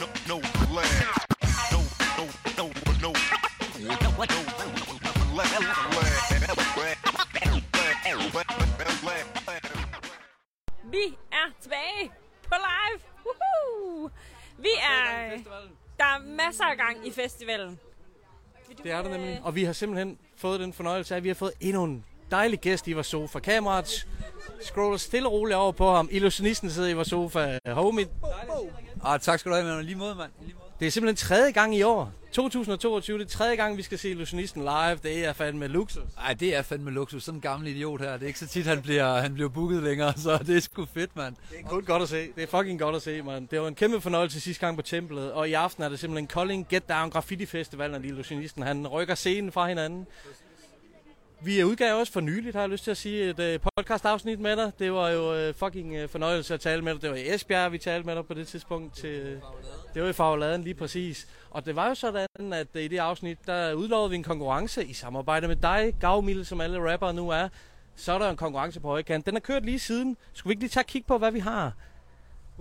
no, no land. No, no, no, no. Vi er tilbage på live. Woohoo! Vi er... Der er masser af gang i festivalen. Det er der øh, nemlig. Og vi har simpelthen fået den fornøjelse af, at vi har fået endnu en dejlig gæst i vores sofa. Kameraet scroller stille og roligt over på ham. Illusionisten sidder i vores sofa. Homie, Ah, tak skal du have, man. Lige måde, mand. Lige måde. det er simpelthen tredje gang i år. 2022, det er tredje gang, vi skal se Illusionisten live. Det er fandme luksus. Ej, det er fandme luksus. Sådan en gammel idiot her. Det er ikke så tit, han bliver, han bliver booket længere, så det er sgu fedt, mand. Det er kun godt at se. Det er fucking godt at se, man. Det var en kæmpe fornøjelse sidste gang på templet. Og i aften er det simpelthen Kolding Get Down Graffiti Festival, når Illusionisten han rykker scenen fra hinanden. Vi udgav også for nyligt, har jeg lyst til at sige, et uh, podcast-afsnit med dig. Det var jo uh, fucking uh, fornøjelse at tale med dig. Det var i Esbjerg, vi talte med dig på det tidspunkt. Til, det var i Fagladen lige præcis. Og det var jo sådan, at i det afsnit, der udlovede vi en konkurrence i samarbejde med dig, Gavmilde, som alle rappere nu er. Så er der en konkurrence på højkant. Den har kørt lige siden. Skulle vi ikke lige tage kigge på, hvad vi har?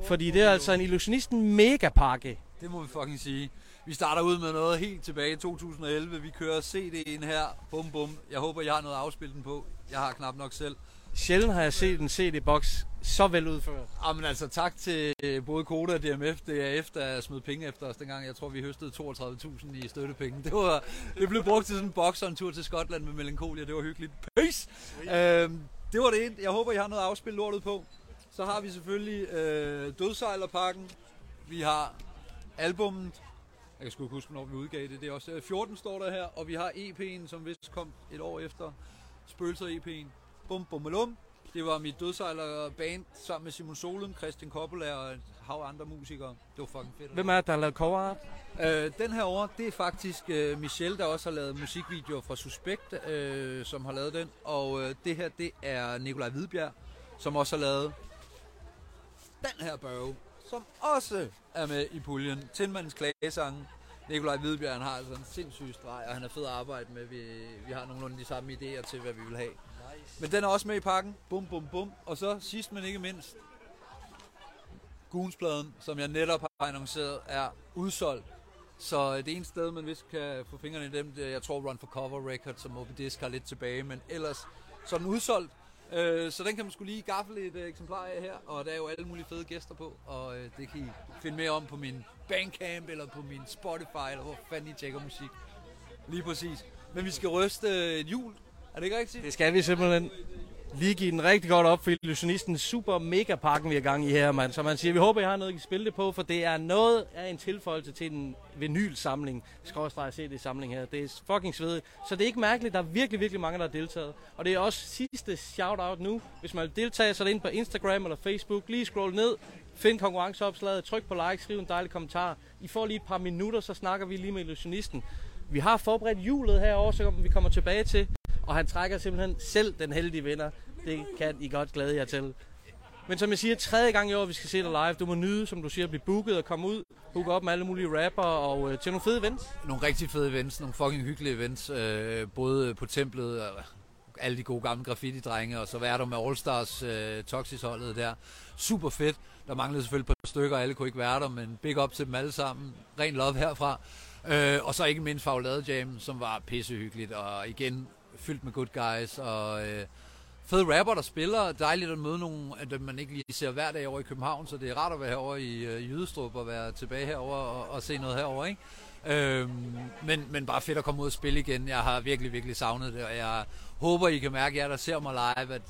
Fordi det er altså en Illusionisten megapakke. Det må vi fucking sige. Vi starter ud med noget helt tilbage i 2011. Vi kører CD'en her. Bum bum. Jeg håber, jeg har noget at afspille den på. Jeg har knap nok selv. Sjældent har jeg set en CD-boks så vel udført. Jamen altså, tak til øh, både Koda og DMF. Det er efter at smide penge efter os dengang. Jeg tror, vi høstede 32.000 i støttepenge. Det, var, det blev brugt til sådan en boks og en tur til Skotland med melankolia. Det var hyggeligt. Peace! Øhm, det var det ene. Jeg håber, I har noget at afspille lortet på. Så har vi selvfølgelig øh, Dødsejlerpakken. Vi har albummet. Jeg kan sgu ikke huske, når vi udgav det. Det er også øh, 14 står der her. Og vi har EP'en, som vist kom et år efter. Spøgelser EP'en. Bum, bum, bum. Det var mit dødsejler band sammen med Simon Solum, Christian Coppola og et hav andre musikere. Det var fucking fedt. Hvem er det, der har lavet cover art? Øh, den her over, det er faktisk øh, Michelle, der også har lavet musikvideoer fra Suspekt, øh, som har lavet den. Og øh, det her, det er Nikolaj Hvidbjerg, som også har lavet den her børge, som også er med i puljen. Tindmandens klagesange. Nikolaj Hvidbjerg, har altså en sindssyg streg, og han er fed at arbejde med. Vi, vi har nogenlunde de samme idéer til, hvad vi vil have. Men den er også med i pakken. Bum, bum, bum. Og så sidst, men ikke mindst, Goonspladen, som jeg netop har annonceret, er udsolgt. Så øh, det ene sted, man vist kan få fingrene i dem, det er, jeg tror Run for Cover Records, som Moby Disk har lidt tilbage, men ellers så er den udsolgt. Øh, så den kan man skulle lige gaffle et øh, eksemplar af her, og der er jo alle mulige fede gæster på, og øh, det kan I finde mere om på min Bandcamp, eller på min Spotify, eller hvor fanden I tjekker musik. Lige præcis. Men vi skal ryste øh, et jul, er det ikke rigtigt? Det skal vi simpelthen lige give den rigtig godt op for illusionisten super mega pakken, vi er gang i her, mand. Så man siger, vi håber, I har noget, I kan spille det på, for det er noget af en tilføjelse til en vinylsamling, skråstrej CD-samling her. Det er fucking svedigt. Så det er ikke mærkeligt, der er virkelig, virkelig mange, der har deltaget. Og det er også sidste shout-out nu. Hvis man vil deltage, så er det ind på Instagram eller Facebook. Lige scroll ned, find konkurrenceopslaget, tryk på like, skriv en dejlig kommentar. I får lige et par minutter, så snakker vi lige med illusionisten. Vi har forberedt hjulet herovre, så vi kommer tilbage til. Og han trækker simpelthen selv den heldige vinder. Det kan I godt glæde jer til. Men som jeg siger, tredje gang i år, vi skal se dig live. Du må nyde, som du siger, at blive booket og komme ud. Hook op med alle mulige rapper og øh, til nogle fede events. nogle rigtig fede events, nogle fucking hyggelige events, øh, både på templet og alle de gode gamle graffiti-drenge, og så var der med All-Stars øh, Toxis-holdet der. Super fedt. Der manglede selvfølgelig et par stykker, alle kunne ikke være der, men big up til dem alle sammen. Ren love herfra. Øh, og så ikke mindst Faglade Jam, som var pissehyggeligt, og igen fyldt med good guys, og øh, fede rapper, der spiller. Dejligt at møde nogen, at man ikke lige ser hver dag over i København, så det er rart at være herovre i øh, Jydestrup og være tilbage herover og, og se noget herover, ikke? Øhm, men, men bare fedt at komme ud og spille igen. Jeg har virkelig, virkelig savnet det, og jeg håber, I kan mærke, jer der ser mig live, at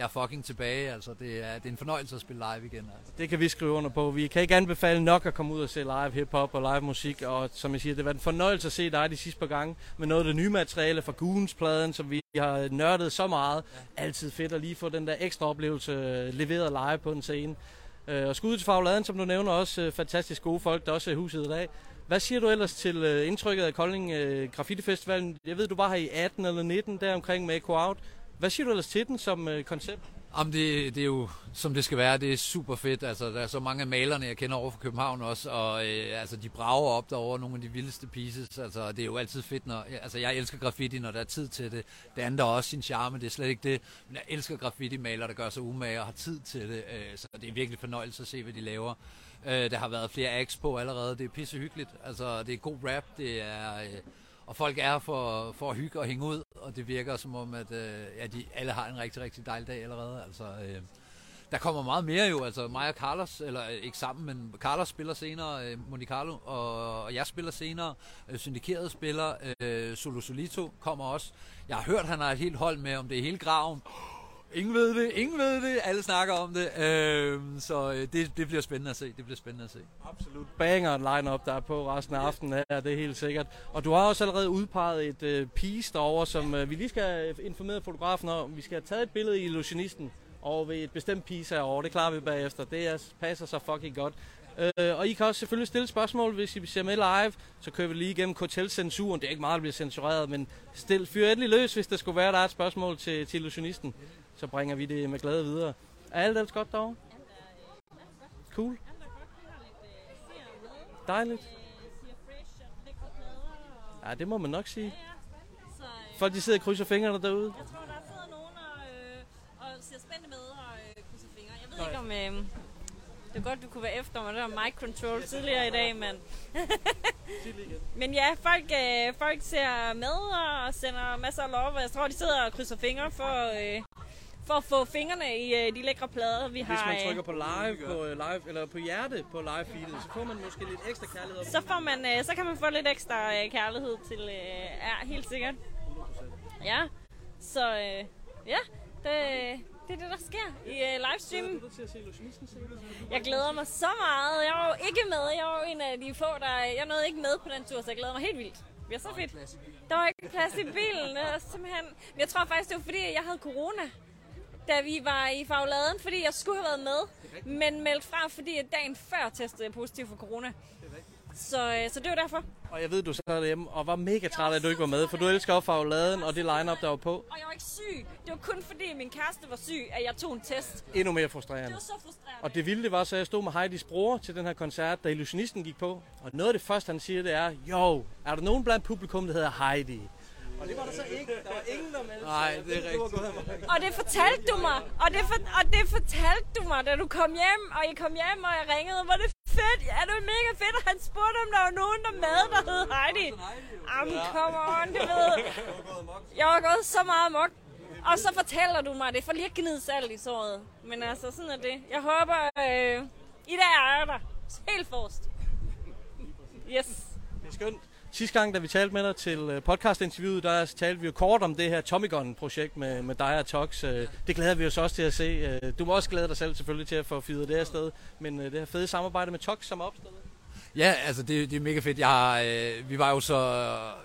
jeg er fucking tilbage. Altså, det er, det er en fornøjelse at spille live igen. Altså. Det kan vi skrive under på. Vi kan ikke anbefale nok at komme ud og se live hiphop og live musik. Og som jeg siger, det var en fornøjelse at se dig de sidste par gange med noget af det nye materiale fra Goons-pladen, som vi har nørdet så meget. Altid fedt at lige få den der ekstra oplevelse øh, leveret live på en scene. Øh, Og skud til Fagladen, som du nævner, også øh, fantastisk gode folk, der også er i huset i dag. Hvad siger du ellers til indtrykket af Kolding Graffiti Festivalen? Jeg ved, du var her i 18 eller 19 der omkring med Echo Out. Hvad siger du ellers til den som øh, koncept? Jamen, det, det er jo, som det skal være, det er super fedt. Altså, der er så mange af malerne, jeg kender over fra København også, og øh, altså, de brager op derover nogle af de vildeste pieces. Altså, det er jo altid fedt, når... Altså, jeg elsker graffiti, når der er tid til det. Det andet har også sin charme, det er slet ikke det. Men jeg elsker graffiti-malere, der gør sig umage og har tid til det. Øh, så det er virkelig fornøjelse at se, hvad de laver. Øh, der har været flere acts på allerede. Det er pissehyggeligt. Altså, det er god rap. Det er... Øh, og folk er for, for at hygge og hænge ud, og det virker som om, at øh, ja, de alle har en rigtig, rigtig dejlig dag allerede. Altså, øh, der kommer meget mere jo, altså mig og Carlos, eller øh, ikke sammen, men Carlos spiller senere, øh, Monte Carlo, og, og jeg spiller senere, øh, Syndikeret spiller, øh, Solo Solito kommer også. Jeg har hørt, han har et helt hold med, om det er hele graven. Ingen ved det, ingen ved det, alle snakker om det, øhm, øh, så det, det bliver spændende at se, det bliver spændende at se. Absolut banger line-up, der er på resten af aftenen her, det er helt sikkert. Og du har også allerede udpeget et øh, piece derovre, som øh, vi lige skal informere fotografen om. Vi skal have taget et billede i Illusionisten over ved et bestemt piece herovre. Det klarer vi bagefter. Det er, passer så fucking godt. Øh, og I kan også selvfølgelig stille spørgsmål, hvis I ser med live. Så kører vi lige igennem Kotel-censuren. Det er ikke meget, der bliver censureret, men stil, fyr endelig løs, hvis der skulle være, der er et spørgsmål til, til illusionisten. Så bringer vi det med glæde videre. Er alt ellers godt derovre? Cool. Dejligt. Ja, det må man nok sige. Så øh, Folk de sidder og krydser fingrene derude. jeg tror, der sidder nogen og, øh, og ser spændte med og øh, krydser fingre. Jeg ved ikke om... Øh, det er godt, du kunne være efter mig. Det var mic control tidligere i dag, men... men ja, folk, øh, folk ser med og sender masser af love. og Jeg tror, de sidder og krydser fingre for, øh, for at få fingrene i øh, de lækre plader, vi Hvis har. man øh, trykker på live, på øh, live eller på hjerte på live feedet, så får man måske lidt ekstra kærlighed. så, får man, øh, så kan man få lidt ekstra øh, kærlighed til... Øh, ja, helt sikkert. Ja, så øh, ja, det, det er det, der sker i øh, livestreamen. Jeg glæder mig så meget. Jeg var jo ikke med. Jeg var jo en af de få, der... Jeg nåede ikke med på den tur, så jeg glæder mig helt vildt. Det bliver så fedt. Der var ikke plads i bilen. Simpelthen... Men jeg tror faktisk, det var fordi, jeg havde corona da vi var i fagladen, fordi jeg skulle have været med, men meldt fra, fordi jeg dagen før testede jeg positiv for corona. Så, øh, så det var derfor. Og jeg ved, du sad derhjemme og var mega træt af, at du ikke var med, for du elsker også farveladen og det line-up, der var på. Og jeg var ikke syg. Det var kun fordi min kæreste var syg, at jeg tog en test. Endnu mere Det frustrerende. var så frustrerende. Og det vilde det var så, jeg stod med Heidis bror til den her koncert, da illusionisten gik på. Og noget af det første, han siger, det er, jo, er der nogen blandt publikum, der hedder Heidi? Og det var der så ikke. Der var ingen, der meldte Nej, det er rigtigt. Og det fortalte du mig. Og det, for, og det fortalte du mig, da du kom hjem. Og I kom hjem, og jeg ringede. Var det fedt? Ja, det var mega fedt. Og han spurgte, om der var nogen, der med, der hed Heidi. Jamen, come on, det ved jeg. var gået så meget amok. Og så fortæller du mig det, for lige at gnide salt i såret. Men altså, sådan er det. Jeg håber, øh, i dag er jeg der. Helt forrest. Yes. Det er skønt. Sidste gang, da vi talte med dig til øh, podcastinterviewet, der talte vi jo kort om det her Tommy Gun-projekt med, med dig og Tox. Øh, det glæder vi os også til at se. Øh, du må også glæde dig selv selvfølgelig til at få fyret det her sted, Men det her fede samarbejde med Tox, som er opstået. Ja, altså det, det er mega fedt. Jeg har, øh, vi var jo så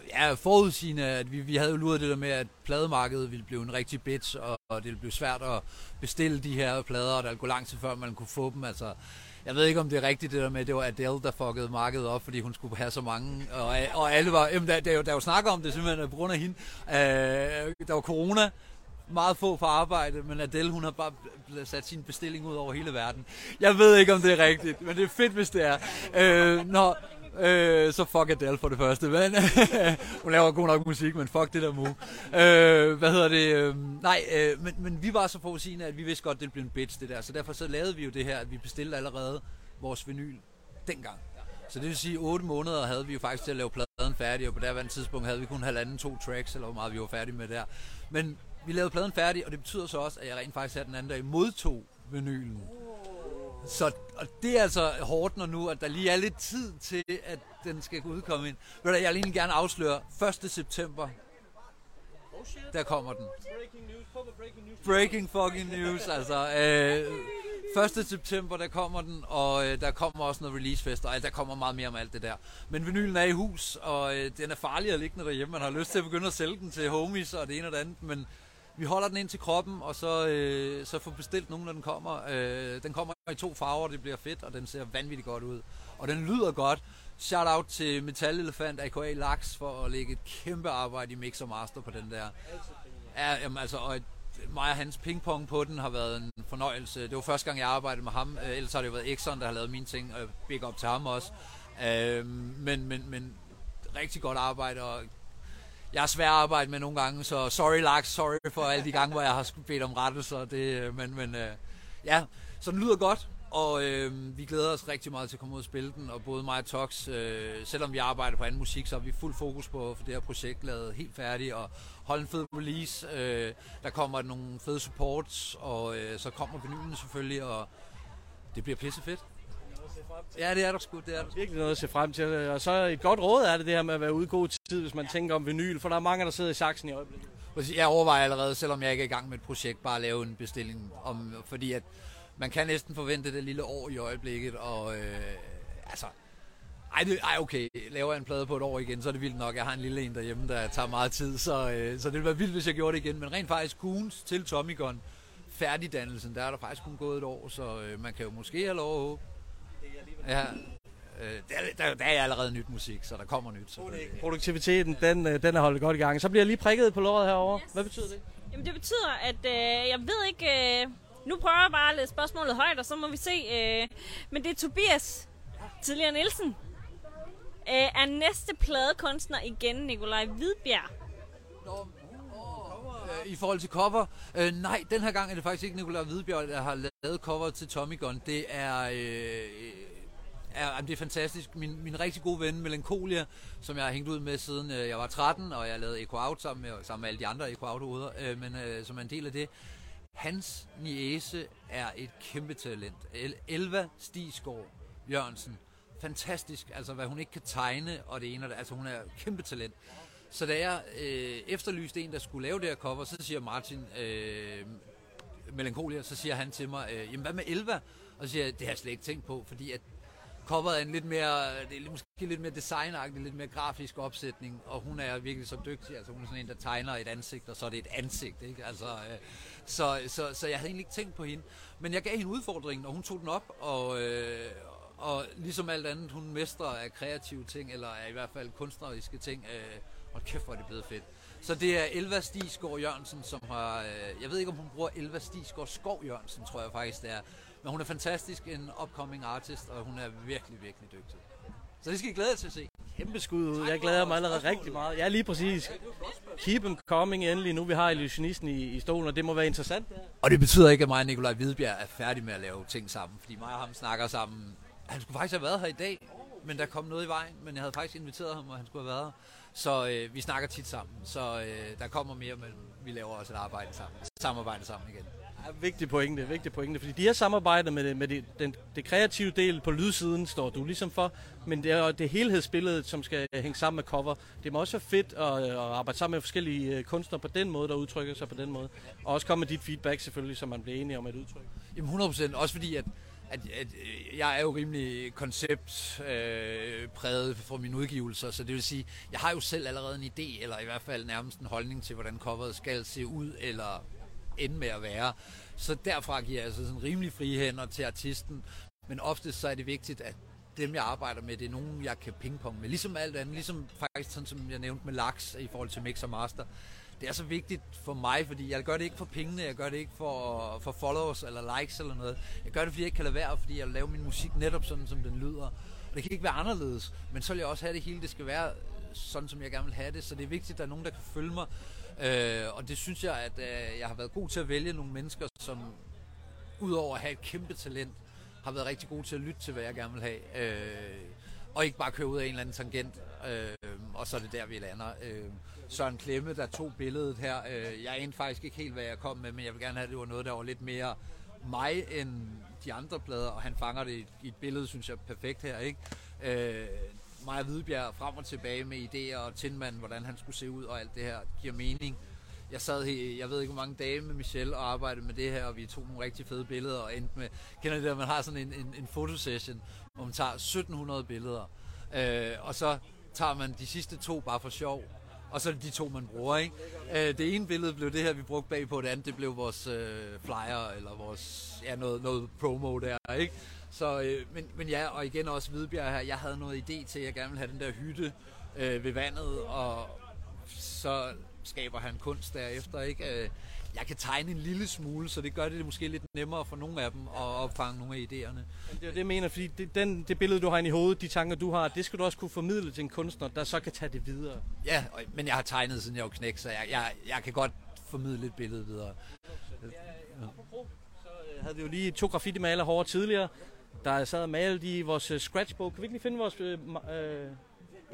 ja, forudsigende, at vi, vi havde jo luret det der med, at plademarkedet ville blive en rigtig bitch, og, og det ville blive svært at bestille de her plader, og der ville gå lang tid før man kunne få dem. Altså, jeg ved ikke, om det er rigtigt det der med, at det var Adele, der fuckede markedet op, fordi hun skulle have så mange, og, og alle var, jamen der, der, der jo snakker om det simpelthen på grund af hende. Øh, der var corona, meget få for arbejde, men Adele, hun har bare sat sin bestilling ud over hele verden. Jeg ved ikke, om det er rigtigt, men det er fedt, hvis det er. Øh, når, øh, så fuck Adele for det første, men hun laver god nok musik, men fuck det der move. Øh, hvad hedder det? Øh, nej, øh, men, men vi var så forudsigende, at vi vidste godt, det blev en bitch, det der. Så derfor så lavede vi jo det her, at vi bestilte allerede vores vinyl dengang. Så det vil sige, 8 måneder havde vi jo faktisk til at lave pladen færdig, og på det tidspunkt havde vi kun halvanden to tracks, eller hvor meget vi var færdige med der. Men vi lavede pladen færdig, og det betyder så også, at jeg rent faktisk her den anden dag modtog vinylen. Så og det er altså hårdt, når nu, at der lige er lidt tid til, at den skal udkomme ind. Ved du, jeg vil egentlig gerne afsløre 1. september, der kommer den. Breaking fucking news, altså. Øh, 1. september, der kommer den, og øh, der kommer også noget releasefest, og der kommer meget mere om alt det der. Men vinylen er i hus, og øh, den er farlig at ligge derhjemme. Man har lyst til at begynde at sælge den til homies og det ene og det andet, men vi holder den ind til kroppen, og så, øh, så får bestilt nogen, når den kommer. Øh, den kommer i to farver, det bliver fedt, og den ser vanvittigt godt ud. Og den lyder godt. Shout out til Metal Elefant, aka Lax, for at lægge et kæmpe arbejde i mix og master på den der. Ja, jamen, altså, og mig og hans pingpong på den har været en fornøjelse. Det var første gang, jeg arbejdede med ham. Øh, ellers har det jo været Exxon, der har lavet mine ting, og big up til ham også. Øh, men, men, men rigtig godt arbejde, og jeg er svær at arbejde med nogle gange, så sorry Lars, sorry for alle de gange, hvor jeg har bedt om rettelser. Det, øh, men, men øh, ja, så den lyder godt. Og øh, vi glæder os rigtig meget til at komme ud og spille den, og både mig og Tox, øh, selvom vi arbejder på anden musik, så har vi fuld fokus på at få det her projekt lavet helt færdigt, og holde en fed release. Øh, der kommer nogle fede supports, og øh, så kommer vinylen selvfølgelig, og det bliver fedt. Ja, det er der sgu, det er der. Virkelig noget at se frem til. Og så et godt råd er det det her med at være ude i god tid, hvis man tænker om vinyl, for der er mange, der sidder i saksen i øjeblikket. Jeg overvejer allerede, selvom jeg ikke er i gang med et projekt, bare at lave en bestilling, om, fordi at man kan næsten forvente det lille år i øjeblikket, og øh, altså, ej, det, ej, okay, laver jeg en plade på et år igen, så er det vildt nok. Jeg har en lille en derhjemme, der tager meget tid, så, øh, så det ville være vildt, hvis jeg gjorde det igen. Men rent faktisk, Kuhns til Tommy Gun, færdigdannelsen, der er der faktisk kun gået et år, så øh, man kan jo måske have lov at håbe. Ja, øh, der, der, der er allerede nyt musik, så der kommer nyt. Produktiviteten, den, øh, den er holdt godt i gang. Så bliver jeg lige prikket på låret herover. Hvad betyder det? Jamen det betyder, at øh, jeg ved ikke... Øh, nu prøver jeg bare at læse spørgsmålet højt, og så må vi se. Øh, men det er Tobias, tidligere Nielsen. Øh, er næste pladekunstner igen Nikolaj Hvidbjerg? Øh, I forhold til cover, øh, nej, den her gang er det faktisk ikke Nikolaj Hvidbjerg, der har lavet cover til Tommy Gun. Det er, øh, er, det er fantastisk. Min, min rigtig gode ven, Melancholia, som jeg har hængt ud med siden øh, jeg var 13, og jeg lavede Echo Out sammen med, sammen med alle de andre Echo Out-hoveder, øh, men øh, som er en del af det. Hans niese er et kæmpe talent. El- Elva Stisgaard Jørgensen. Fantastisk, altså hvad hun ikke kan tegne, og det ene og det, altså hun er kæmpe talent. Så da jeg øh, efterlyste en, der skulle lave det her cover, så siger Martin øh, Melancholia, så siger han til mig, øh, jamen hvad med Elva? Og så siger jeg, det har jeg slet ikke tænkt på, fordi at coveret er en lidt mere, øh, det er måske lidt mere designagtig, lidt mere grafisk opsætning, og hun er virkelig så dygtig, altså hun er sådan en, der tegner et ansigt, og så er det et ansigt, ikke? Altså, øh, så, så, så jeg havde egentlig ikke tænkt på hende, men jeg gav hende udfordringen, og hun tog den op, og, øh, og ligesom alt andet, hun mestrer af kreative ting, eller af i hvert fald kunstneriske ting, øh, og kæft hvor er det blevet fedt. Så det er Elva Stisgaard Jørgensen, som har, øh, jeg ved ikke om hun bruger Elva Stisgaard Skov Jørgensen, tror jeg faktisk det er, men hun er fantastisk, en upcoming artist, og hun er virkelig, virkelig dygtig. Så det skal I glæde jer til at se. Kæmpe skud ud. Jeg glæder mig allerede rigtig meget. Ja, lige præcis. Keep them coming endelig. Nu vi har illusionisten i, i stolen, og det må være interessant. Og det betyder ikke, at mig og Nikolaj Hvidbjerg er færdige med at lave ting sammen, fordi mig og ham snakker sammen. Han skulle faktisk have været her i dag, men der kom noget i vejen, men jeg havde faktisk inviteret ham, og han skulle have været her. Så øh, vi snakker tit sammen, så øh, der kommer mere, men vi laver også et arbejde sammen. Samarbejde sammen igen. Vigtig pointe, vigtig pointe, fordi de har samarbejdet med, det, med det, den, det kreative del på lydsiden, står du ligesom for, men det er det helhedsbilledet, som skal hænge sammen med cover. Det må også være fedt at, at arbejde sammen med forskellige øh, kunstnere på den måde, der udtrykker sig på den måde. Og også komme med dit feedback selvfølgelig, så man bliver enige om et udtryk. Jamen 100%, også fordi at, at, at øh, jeg er jo rimelig konceptpræget øh, præget for mine udgivelser, så det vil sige, jeg har jo selv allerede en idé, eller i hvert fald nærmest en holdning til, hvordan coveret skal se ud, eller ende med at være. Så derfra giver jeg altså sådan rimelig frie hænder til artisten, men oftest så er det vigtigt, at dem, jeg arbejder med, det er nogen, jeg kan pingpong med. Ligesom alt andet, ligesom faktisk sådan, som jeg nævnte med Laks i forhold til Mix og Master. Det er så vigtigt for mig, fordi jeg gør det ikke for pengene, jeg gør det ikke for, for followers eller likes eller noget. Jeg gør det, fordi jeg ikke kan lade være, fordi jeg laver min musik netop sådan, som den lyder. Og det kan ikke være anderledes, men så vil jeg også have det hele, det skal være sådan, som jeg gerne vil have det. Så det er vigtigt, at der er nogen, der kan følge mig. Øh, og det synes jeg, at øh, jeg har været god til at vælge nogle mennesker, som udover at have et kæmpe talent, har været rigtig god til at lytte til, hvad jeg gerne vil have. Øh, og ikke bare køre ud af en eller anden tangent, øh, og så er det der, vi lander. Øh, Søren Klemme, der tog billedet her. Øh, jeg anede faktisk ikke helt, hvad jeg kom med, men jeg vil gerne have, at det var noget, der var lidt mere mig end de andre plader, og han fanger det i, i et billede, synes jeg, perfekt her, ikke? Øh, Maja Hvidebjerg frem og tilbage med idéer, og Tindmand, hvordan han skulle se ud, og alt det her giver mening. Jeg sad her, jeg ved ikke hvor mange dage med Michelle og arbejdede med det her, og vi tog nogle rigtig fede billeder, og endte med, kender det der, man har sådan en, en, en fotosession, hvor man tager 1700 billeder, øh, og så tager man de sidste to bare for sjov, og så er det de to, man bruger, ikke? Øh, det ene billede blev det her, vi brugte bag på, det andet, det blev vores øh, flyer, eller vores, ja, noget, noget promo der, ikke? Så, øh, men, men ja, og igen også Hvidbjerg her, jeg havde noget idé til, at jeg gerne ville have den der hytte øh, ved vandet, og så skaber han kunst derefter, ikke? Øh, jeg kan tegne en lille smule, så det gør det måske lidt nemmere for nogle af dem at opfange nogle af idéerne. Det er det, jeg mener, fordi det, den, det billede, du har inde i hovedet, de tanker, du har, det skal du også kunne formidle til en kunstner, der så kan tage det videre. Ja, men jeg har tegnet, siden jeg var knæk, så jeg, jeg, jeg kan godt formidle et billede videre. havde vi jo lige to graffiti-maler hårde tidligere, der sad og malede i vores øh, scratchbog. Kan vi ikke lige finde vores... Øh, øh,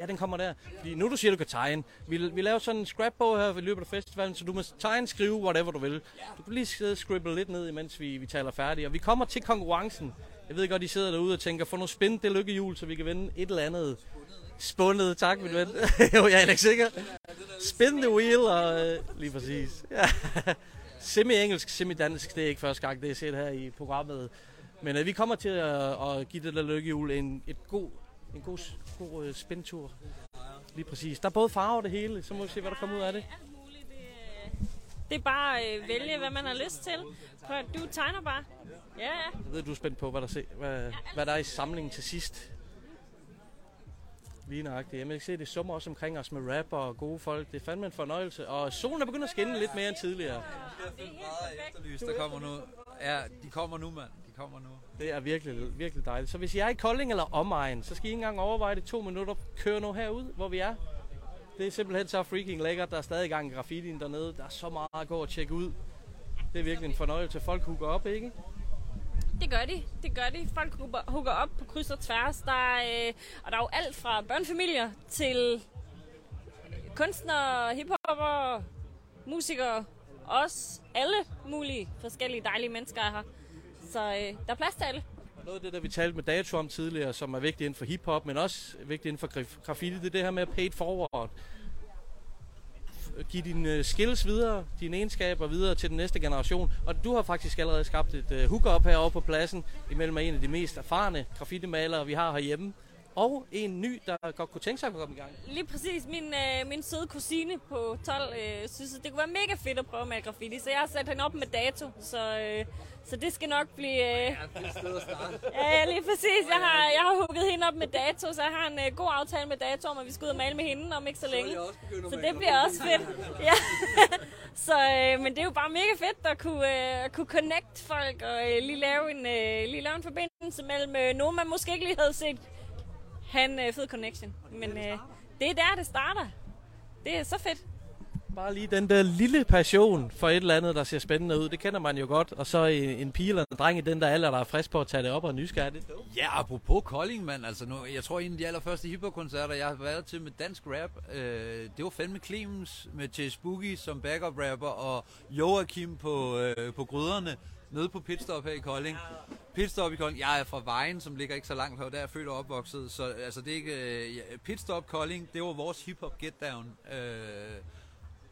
ja, den kommer der. Fordi nu du siger, du kan tegne. Vi, vi laver sådan en scrapbog her ved løbet af festivalen, så du må tegne, skrive, whatever du vil. Du kan lige sidde og scribble lidt ned, imens vi, vi taler færdigt. Og vi kommer til konkurrencen. Jeg ved godt, I sidder derude og tænker, få noget spændt det lykkehjul, så vi kan vinde et eller andet spundet. Tak, min ven. jo, jeg er ikke sikker. Spin the wheel, og øh, lige præcis. Ja. Semi-engelsk, semi-dansk, det er ikke første gang, det er set her i programmet. Men øh, vi kommer til at, at give det der lykkehjul en, et god, en god, god øh, spintur. Lige præcis. Der er både farve og det hele, så må vi se, hvad der kommer ud af det. Alt muligt. Det, øh, det er bare at øh, vælge, hvad man har lyst til. Prøv, at- du tegner bare. Ja, ja. Jeg ved, du er spændt på, hvad der, se, hvad, hvad der er i samlingen til sidst. Lige nøjagtigt. Jeg kan se, det summer også omkring os med rap og gode folk. Det er fandme en fornøjelse. Og solen er begyndt at skinne lidt mere end tidligere. Det er helt perfekt. Der kommer nu. Ja, de kommer nu, mand. De kommer nu. Det er virkelig, virkelig dejligt. Så hvis I er i Kolding eller omegn, så skal I ikke engang overveje det to minutter. Kør nu herud, hvor vi er. Det er simpelthen så freaking lækkert. Der er stadig gang graffitien dernede. Der er så meget at gå og tjekke ud. Det er virkelig en fornøjelse. Folk hooker op, ikke? Det gør de. Det gør de. Folk hugger, hugger op på kryds og tværs. Der er, øh, og der er jo alt fra børnefamilier til kunstnere, hiphopper, musikere. Også alle mulige forskellige dejlige mennesker er her. Så øh, der er plads til alle. Noget af det, der vi talte med Dato om tidligere, som er vigtigt inden for hiphop, men også vigtigt inden for graffiti, det er det her med at pay it forward. Giv dine øh, skills videre, dine egenskaber videre til den næste generation. Og du har faktisk allerede skabt et uh, hookup herovre på pladsen, imellem en af de mest erfarne graffiti-malere, vi har herhjemme. Og en ny, der godt kunne tænke sig at komme i gang. Lige præcis. Min, øh, min søde kusine på 12 øh, synes, at det kunne være mega fedt at prøve med graffiti. Så jeg har sat hende op med dato. Så, øh, så det skal nok blive... Øh, Ja, det sted at starte. Ja, lige præcis. Jeg har, jeg har hugget hende op med dato, så jeg har en uh, god aftale med dato om, at vi skal ud og male med hende om ikke så længe. Så det bliver også fedt. Ja. så, øh, men det er jo bare mega fedt at kunne, øh, at kunne connect folk og øh, lige, lave en, øh, lige lave en forbindelse mellem øh, nogen, man måske ikke lige havde set have en øh, fed connection. Men øh, det er der, det starter. Det er så fedt. Bare lige den der lille passion for et eller andet, der ser spændende ud, det kender man jo godt. Og så en, en pige eller en dreng i den der alder, der er frisk på at tage det op og er nysgerrig. Det. Ja, apropos Kolding, mand. Altså, nu, jeg tror, en af de allerførste hiphop-koncerter, jeg har været til med dansk rap, øh, det var fandme Clemens med Chase Boogie som backup rapper, og Joachim på, øh, på gryderne, nede på Pitstop her i Kolding. Pitstop i Kolding. Jeg er fra Vejen, som ligger ikke så langt her, der er født og opvokset. Så altså, det er ikke... Øh, ja, Pitstop Kolding, det var vores hiphop get down. Øh,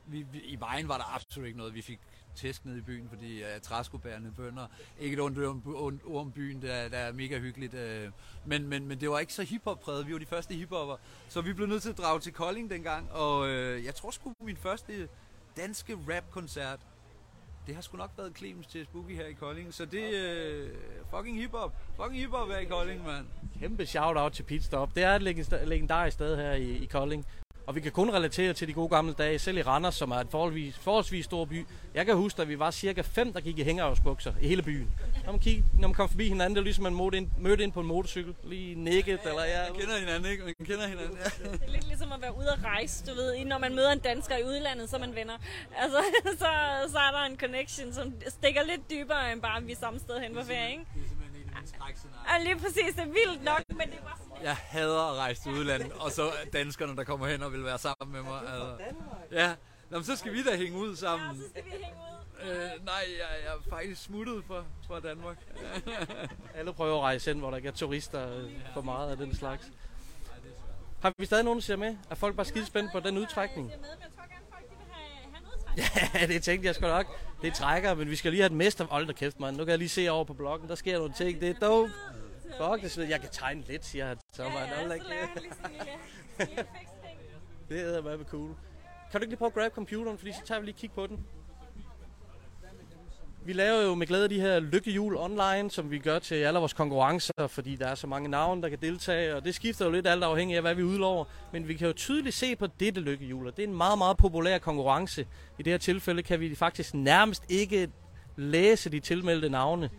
vi, vi, I Vejen var der absolut ikke noget. Vi fik tæsk ned i byen, fordi uh, træskobærende bønder. Ikke et ondt ord om byen, der, der er mega hyggeligt. Uh, men, men, men det var ikke så hiphop-præget. Vi var de første hiphopper. Så vi blev nødt til at drage til Kolding dengang. Og uh, jeg tror sgu min første danske rap-koncert, det har sgu nok været Clemens til Spooky her i Kolding. Så det er uh, fucking hiphop. Fucking hiphop her i Kolding, mand. Kæmpe shout-out til Pitstop. Det er et legendarisk sted her i, i Kolding. Og vi kan kun relatere til de gode gamle dage, selv i Randers, som er en forholdsvis, forholdsvis stor by. Jeg kan huske, at vi var cirka fem, der gik i hængeravsbukser i hele byen. Når man, kig, når man kom forbi hinanden, det var ligesom man mødte ind, mødte ind på en motorcykel. Lige nikket, eller ja. Man kender hinanden, ikke? Man kender hinanden, ja. Det er lidt ligesom at være ude at rejse, du ved. Når man møder en dansker i udlandet, så er man venner. Altså, så, så er der en connection, som stikker lidt dybere, end bare at vi er samme sted hen på ferie, ikke? Er. Og lige præcis, det er vildt nok, men det bare sådan, Jeg hader at rejse til udlandet, og så danskerne, der kommer hen og vil være sammen med mig. Altså. Ja, Nå, men så skal vi da hænge ud ja, sammen. så skal vi hænge ud. Øh, nej, jeg, jeg er faktisk smuttet fra, fra Danmark. Alle prøver at rejse ind, hvor der ikke er turister øh, for meget af den slags. Har vi stadig nogen, der ser med? Er folk bare skide spændt på den udtrækning? Jeg med, men jeg tror gerne, folk de vil have, have noget træk. Ja, det tænkte jeg sgu nok. Det trækker, men vi skal lige have et mester. Hold da kæft, mand. Nu kan jeg lige se over på bloggen. Der sker nogle ting. Det er dope. Fuck, det. Jeg kan tegne lidt, siger han. Så Ja, ja, så laver jeg lige sådan en lille, lille fix-ting. Det er meget cool. Kan du ikke lige prøve at grab computeren, fordi så tager vi lige kig på den. Vi laver jo med glæde de her lykkehjul online, som vi gør til alle vores konkurrencer, fordi der er så mange navne, der kan deltage, og det skifter jo lidt alt afhængig af, hvad vi udlover. Men vi kan jo tydeligt se på dette lykkehjul, og det er en meget, meget populær konkurrence. I det her tilfælde kan vi faktisk nærmest ikke læse de tilmeldte navne,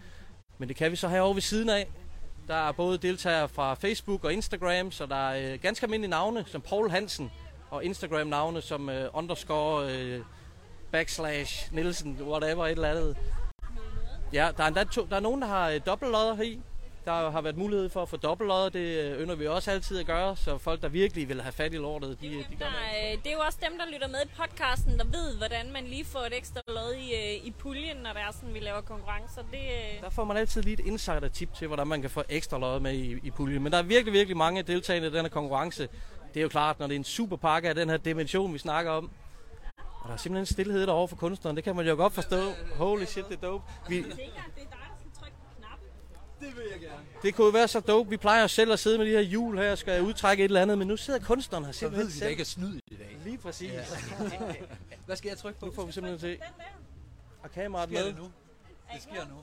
men det kan vi så herovre ved siden af. Der er både deltagere fra Facebook og Instagram, så der er øh, ganske almindelige navne, som Paul Hansen, og Instagram-navne som øh, underscore, øh, backslash, Nielsen, whatever, et eller andet. Ja, der er, endda to, der er nogen, der har øh, dobbeltlodder her i. Der har været mulighed for at få dobbeltlodder. Det øh, ynder vi også altid at gøre, så folk, der virkelig vil have fat i lortet, de, de gør det. Der, øh, det er jo også dem, der lytter med i podcasten, der ved, hvordan man lige får et ekstra lod i, i puljen, når det er sådan, vi laver konkurrencer. Det, Der får man altid lige et insider-tip til, hvordan man kan få ekstra lodder med i, i puljen. Men der er virkelig, virkelig mange deltagende i den her konkurrence. Det er jo klart, når det er en superpakke af den her dimension, vi snakker om. Og der er simpelthen en stillhed derovre for kunstneren. Det kan man jo godt forstå. Holy shit, det er dope. Vi, det er dig, der skal trykke på knappen. det kunne jo være så dope. Vi plejer jo selv at sidde med de her hjul her og skal udtrække et eller andet. Men nu sidder kunstneren her Så simpelthen ved vi, der ikke er snyd i dag. Lige præcis. Hvad skal jeg trykke på? Nu får vi simpelthen se. Og kameraet med. det nu? Det sker nu.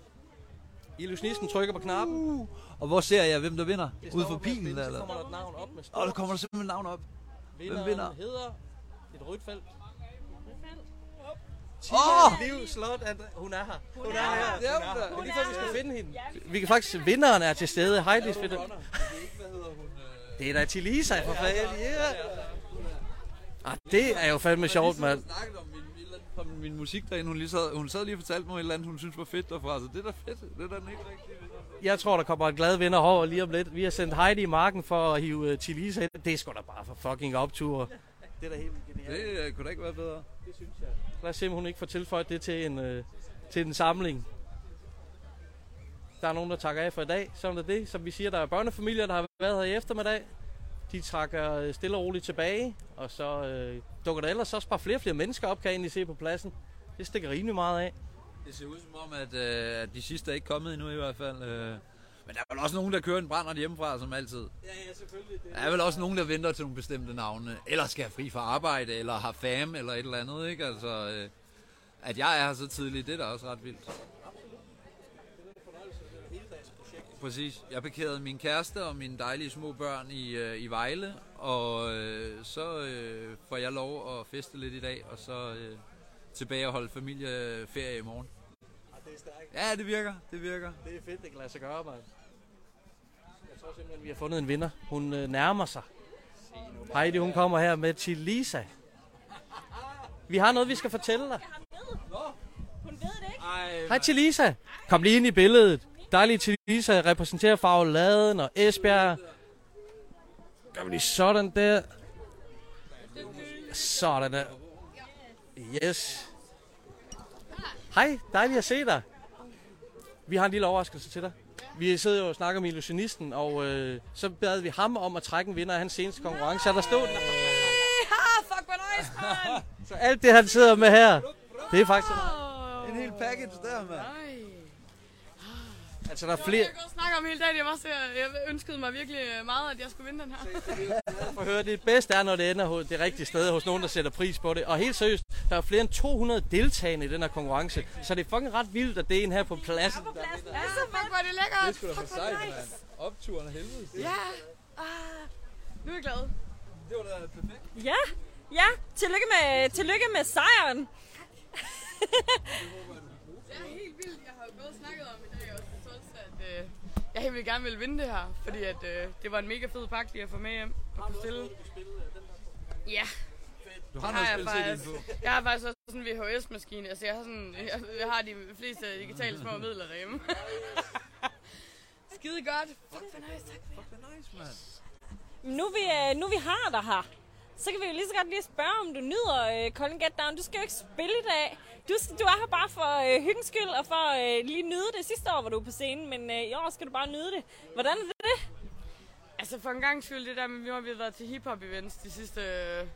Illusionisten trykker på knappen. Uh, og hvor ser jeg, hvem der vinder? Det Ude for pilen, finde, Så eller? kommer der et navn op med Og stort. der kommer der simpelthen navn op. Vinderen vinder? hedder et rødt felt. Åh! Liv Slot, at hun er her. Hun, er, er her. her. Hun er her. Hun Det er er vi skal finde hende. Vi kan faktisk, vinderen er til stede. Heidi Fedt. Det er da til Lisa for fanden. Yeah. Ah, det er jo fandme sjovt, mand. snakket om min, fra min musik derinde. Hun, lige sad, hun sad lige og fortalte mig et eller andet, hun synes var fedt derfra. Så det er da fedt. Det er da den ikke rigtige vinder. Jeg tror, der kommer en glad vinder over lige om lidt. Vi har sendt Heidi i marken for at hive uh, Tilisa ind. Det er sgu da bare for fucking optur. Det er da helt genialt. Det øh, kunne da ikke være bedre. Det synes jeg. Lad os se, om hun ikke får tilføjet det til en, øh, til en samling. Der er nogen, der takker af for i dag. Sådan er det. Som vi siger, der er børnefamilier, der har været her i eftermiddag. De trækker øh, stille og roligt tilbage. Og så øh, dukker der ellers også bare flere og flere mennesker op, kan jeg egentlig se på pladsen. Det stikker rimelig meget af. Det ser ud som om, at, øh, at de sidste er ikke kommet endnu i hvert fald. Øh. Men der er vel også nogen, der kører en brænder hjemmefra, som altid. Ja, ja, selvfølgelig. Det Der er vel også nogen, der venter til nogle bestemte navne. Eller skal have fri fra arbejde, eller har fam, eller et eller andet, ikke? Altså, øh, at jeg er her så tidligt, det er da også ret vildt. Præcis. Jeg parkerede min kæreste og mine dejlige små børn i, øh, i Vejle, og øh, så øh, får jeg lov at feste lidt i dag, og så øh, tilbage og holde familieferie i morgen. det er stærkt. Ja, det virker, det virker. Det er fedt, det kan lade sig gøre, mand. Jeg tror simpelthen, vi har fundet en vinder. Hun øh, nærmer sig. Heidi, hun kommer her med til Lisa. Vi har noget, vi skal fortælle dig. Hun ved det ikke. Ej, Hej til Lisa. Kom lige ind i billedet. Dejligt til Lisa repræsenterer Fagladen og Esbjerg. Gør vi lige sådan der. Sådan der. Yes. Hej, dejligt at se dig. Vi har en lille overraskelse til dig. Vi sidder jo og snakker med illusionisten, og øh, så bad vi ham om at trække en vinder af hans seneste konkurrence. Og der stod den. Ah, fuck, hvor nice, man. Så alt det, han sidder med her, det er faktisk... en hel package der, mand. Ej. Altså, der er Det flere... jeg snakke om hele dagen. Jeg, var så, jeg ønskede mig virkelig meget, at jeg skulle vinde den her. for høre. Det bedste er, når det ender hos det rigtige sted, hos nogen, der sætter pris på det. Og helt seriøst, der er flere end 200 deltagende i den her konkurrence, så det er fucking ret vildt, at det er en her på pladsen. På pladsen. Ja, fuck, hvor er det lækkert. Det skulle da Fuck, for sejt, nice. mand. Opturen af helvede. Ja. Ah. Nu er jeg glad. Det var da perfekt. Ja, ja. Tillykke med, tillykke med sejren. Det er helt vildt. Jeg har jo både snakket om i dag også til Tols, at øh, jeg helt vildt gerne ville vinde det her. Fordi at, øh, det var en mega fed pakke, lige at få med hjem og kunne stille. Ja, Du har har noget jeg faktisk. Jeg har faktisk også sådan en VHS-maskine. Altså, jeg har, sådan, jeg, jeg har de fleste digitale små midler derhjemme. Skide godt. Fuck, hvor nice. Tak for det. nice, mand. Nu vi, øh, nu vi har dig her, så kan vi jo lige så godt lige spørge, om du nyder øh, Colin Get Down. Du skal jo ikke spille i dag. Du, du er her bare for øh, hyggens skyld og for øh, lige nyde det. Sidste år var du på scenen, men øh, i år skal du bare nyde det. Hvordan er det? det? Altså for en gang skyld, det der med, vi har vi har været til hiphop events de sidste, øh,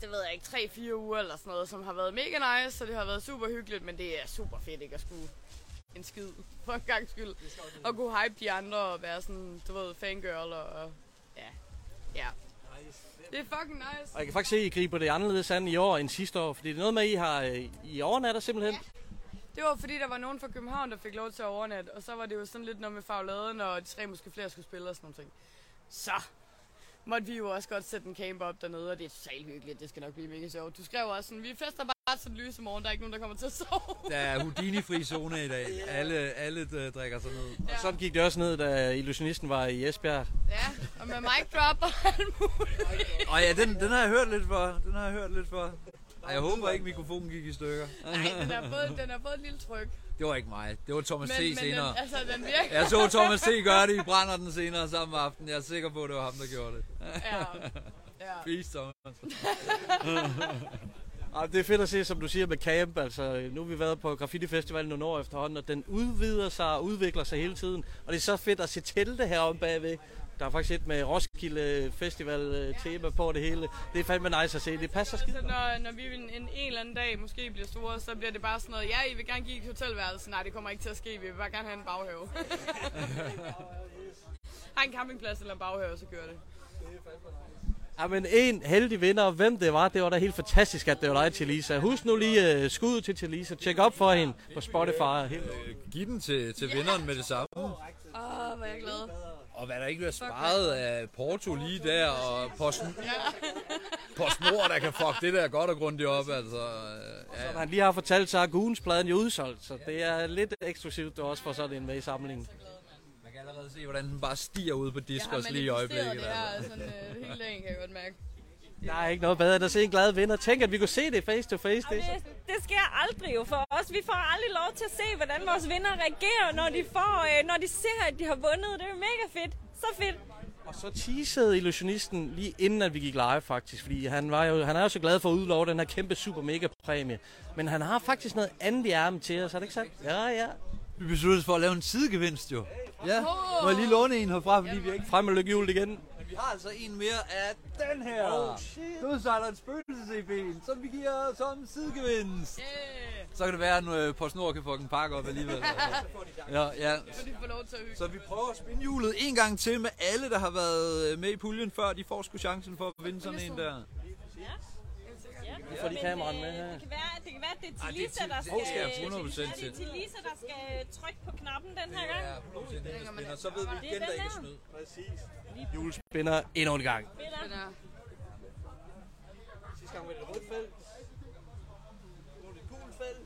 det ved jeg ikke, 3-4 uger eller sådan noget, som har været mega nice, så det har været super hyggeligt, men det er super fedt ikke at skulle en skid for en gang skyld. Og kunne hype de andre og være sådan, du ved, fangirl og ja, ja. Det er fucking nice. Og jeg kan faktisk se, at I griber det anderledes an i år end sidste år, fordi det er noget med, at I har øh, i overnatter simpelthen. Det var fordi, der var nogen fra København, der fik lov til at overnatte, og så var det jo sådan lidt noget med fagladen, og de tre måske flere skulle spille og sådan nogle ting. Så måtte vi jo også godt sætte en camp op dernede, og det er totalt hyggeligt, det skal nok blive mega sjovt. Du skrev også sådan, vi fester bare til lyse morgen, der er ikke nogen, der kommer til at sove. Der er Houdini-fri zone i dag. Alle, alle øh, drikker sig ned. Ja, Sådan gik det også ned, da illusionisten var i Esbjerg. ja og med mic drop og alt muligt. Og ja, den, den har jeg hørt lidt for. Den har jeg hørt lidt for. Ej, jeg håber ikke, mikrofonen gik i stykker. Nej, den har fået, den har fået et lille tryk. Det var ikke mig. Det var Thomas Men, T. men senere. den, altså, den virker. Jeg så Thomas T. gøre det i brænder den senere samme aften. Jeg er sikker på, at det var ham, der gjorde det. Ja. ja. Peace, Thomas. Ej, det er fedt at se, som du siger med camp. Altså, nu har vi været på Graffiti Festival nogle år efterhånden, og den udvider sig og udvikler sig hele tiden. Og det er så fedt at se telte heroppe bagved. Der er faktisk et med Roskilde Festival øh, tema på det hele. Det er fandme nice at se. Det passer skidt. Så når, når vi en, en, eller anden dag måske bliver store, så bliver det bare sådan noget, ja, I vil gerne give et hotelværelse. Nej, det kommer ikke til at ske. Vi vil bare gerne have en baghave. har en campingplads eller en baghave, så gør det. Ja, men en heldig vinder, hvem det var, det var da helt fantastisk, at det var dig, Tilisa. Husk nu lige uh, skuddet til Tilisa. Tjek op for hende på Spotify. Helt. Giv den til, til vinderen med det samme. Åh, oh, hvor er jeg glad. Og hvad der ikke bliver sparet af Porto lige der, og posten, PostNord, der kan fuck det der godt og grundigt op, altså. øh, Ja. Som han lige har fortalt, så er Goons-pladen jo udsolgt, så det er lidt eksklusivt, du også får sådan en med i samlingen. Allerede se, hvordan den bare stiger ud på Jeg Discos har lige i øjeblikket. manifesteret Altså. det her, sådan øh, hele dagen kan jeg godt mærke. Der er ikke noget bedre end at se en glad vinder. Tænk, at vi kunne se det face to face. Det, det, det sker aldrig jo for os. Vi får aldrig lov til at se, hvordan vores vinder reagerer, når de, får, øh, når de ser, at de har vundet. Det er mega fedt. Så fedt. Og så teasede illusionisten lige inden, at vi gik live faktisk, fordi han, var jo, han er jo så glad for at udlove den her kæmpe super mega præmie. Men han har faktisk noget andet i ærmen til os, er det ikke sandt? Ja, ja. Vi besluttede os for at lave en sidegevinst jo. Ja, må jeg lige låne en herfra, fordi vi ikke... Frem og lykke jul igen. Men vi har altså en mere af den her. Oh, shit. Dødsejlerens spøgelse-CP'en, som vi giver som sidegevinst. Yeah. Så kan det være, at nu PostNord kan fucking pakke op alligevel. ja, ja. Så de får lov til at hygge. Så vi prøver at spinde hjulet en gang til med alle, der har været øh, med i puljen før. De får sgu chancen for at vinde sådan en der. Ja. Vi får de Men, kameraerne med øh, her. Det kan være, det kan være, at det er til- der skal... 100% det er til. Tilisa, der skal trykke på knappen den her gang. Og så ved vi Det igen, der ikke er snyd. Julespinder endnu en gang. Fedt, Den er. Sidste gang var det et rødt felt. Nu er det et gult felt.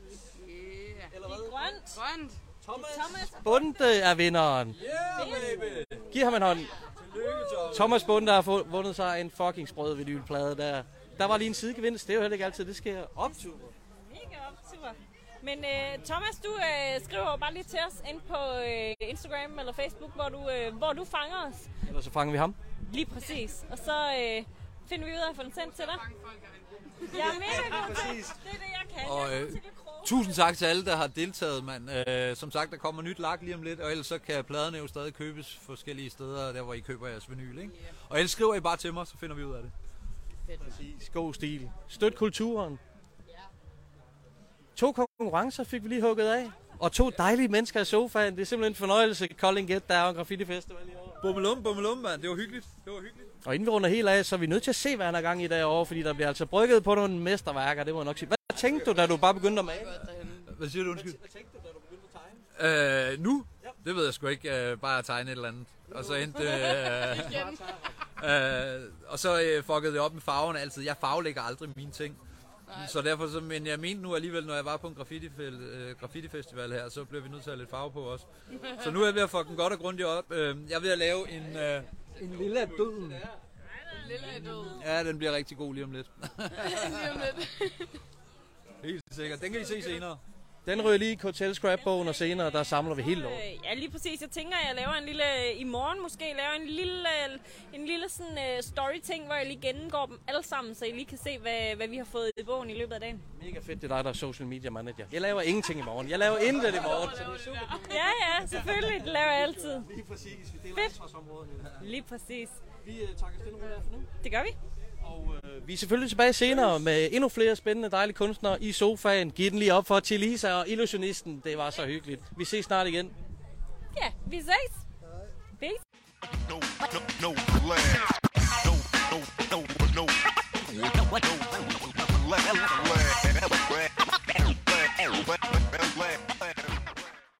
Yeah. Eller Det er grønt. Grønt. Thomas. Bunde er vinderen. Yeah, baby! Giv ham en hånd. Tillykke, Thomas. Thomas Bunde har vundet sig en fucking sprød vinylplade der. Der var lige en sidegevinst. Det er jo heller ikke altid, det sker optur. Mega op, super. Men øh, Thomas, du øh, skriver bare lige til os ind på øh, Instagram eller Facebook, hvor du, øh, hvor du fanger os. Ellers så fanger vi ham. Lige præcis. Og så øh, finder vi ud af at få den sendt til dig. Jeg er mega god til. Det er det, jeg kan. Og, jeg øh. Tusind tak til alle, der har deltaget, mand. Øh, som sagt, der kommer nyt lak lige om lidt, og ellers så kan pladerne jo stadig købes forskellige steder, der hvor I køber jeres vinyl, ikke? Og ellers skriver I bare til mig, så finder vi ud af det. Præcis. God stil. Støt kulturen. To konkurrencer fik vi lige hugget af. Og to dejlige mennesker i sofaen. Det er simpelthen en fornøjelse. Kolding Get, der er en graffiti festival i år. Bummelum, bummelum, mand. Det var hyggeligt. Det var hyggeligt. Og inden vi runder helt af, så er vi nødt til at se, hvad han er gang i derovre, fordi der bliver altså brygget på nogle mesterværker, det må jeg nok sige. Hvad tænkte du, da du bare begyndte at male? Hvad siger du, undskyld? Hvad tænkte du, da du begyndte at tegne? Øh, nu? Det ved jeg sgu ikke. Øh, bare at tegne et eller andet. Og så endte... Øh, øh, og så øh, fuckede jeg op med farverne altid. Jeg farvelægger aldrig mine ting. Så derfor, så, men jeg mente nu alligevel, når jeg var på en graffiti, øh, graffiti festival her, så blev vi nødt til at have lidt farve på også. Så nu er jeg ved at fucke den godt og grundigt op. Øh, jeg er ved at lave en, øh, en lille døden. Lille er død. Ja, den bliver rigtig god lige om lidt. Lige om lidt. Helt sikkert. Den kan I se senere. Den ryger lige i Hotel Scrapbogen, og senere der samler vi helt over. Øh, ja, lige præcis. Jeg tænker, at jeg laver en lille... I morgen måske laver en lille, en lille sådan, uh, story-ting, hvor jeg lige gennemgår dem alle sammen, så I lige kan se, hvad, hvad vi har fået i bogen i løbet af dagen. Mega fedt, det er dig, der er social media manager. Jeg laver ingenting i morgen. Jeg laver intet i morgen. Så det er super. Ja, ja, selvfølgelig. Det laver jeg altid. Lige præcis. Vi deler Fedt. ansvarsområdet. Lige præcis. Vi uh, takker stille for nu. Det gør vi. Og øh, vi er selvfølgelig tilbage senere med endnu flere spændende, dejlige kunstnere i sofaen. Giv den lige op for Tilisa og Illusionisten. Det var så hyggeligt. Vi ses snart igen. Ja, vi ses. Peace. no, no, no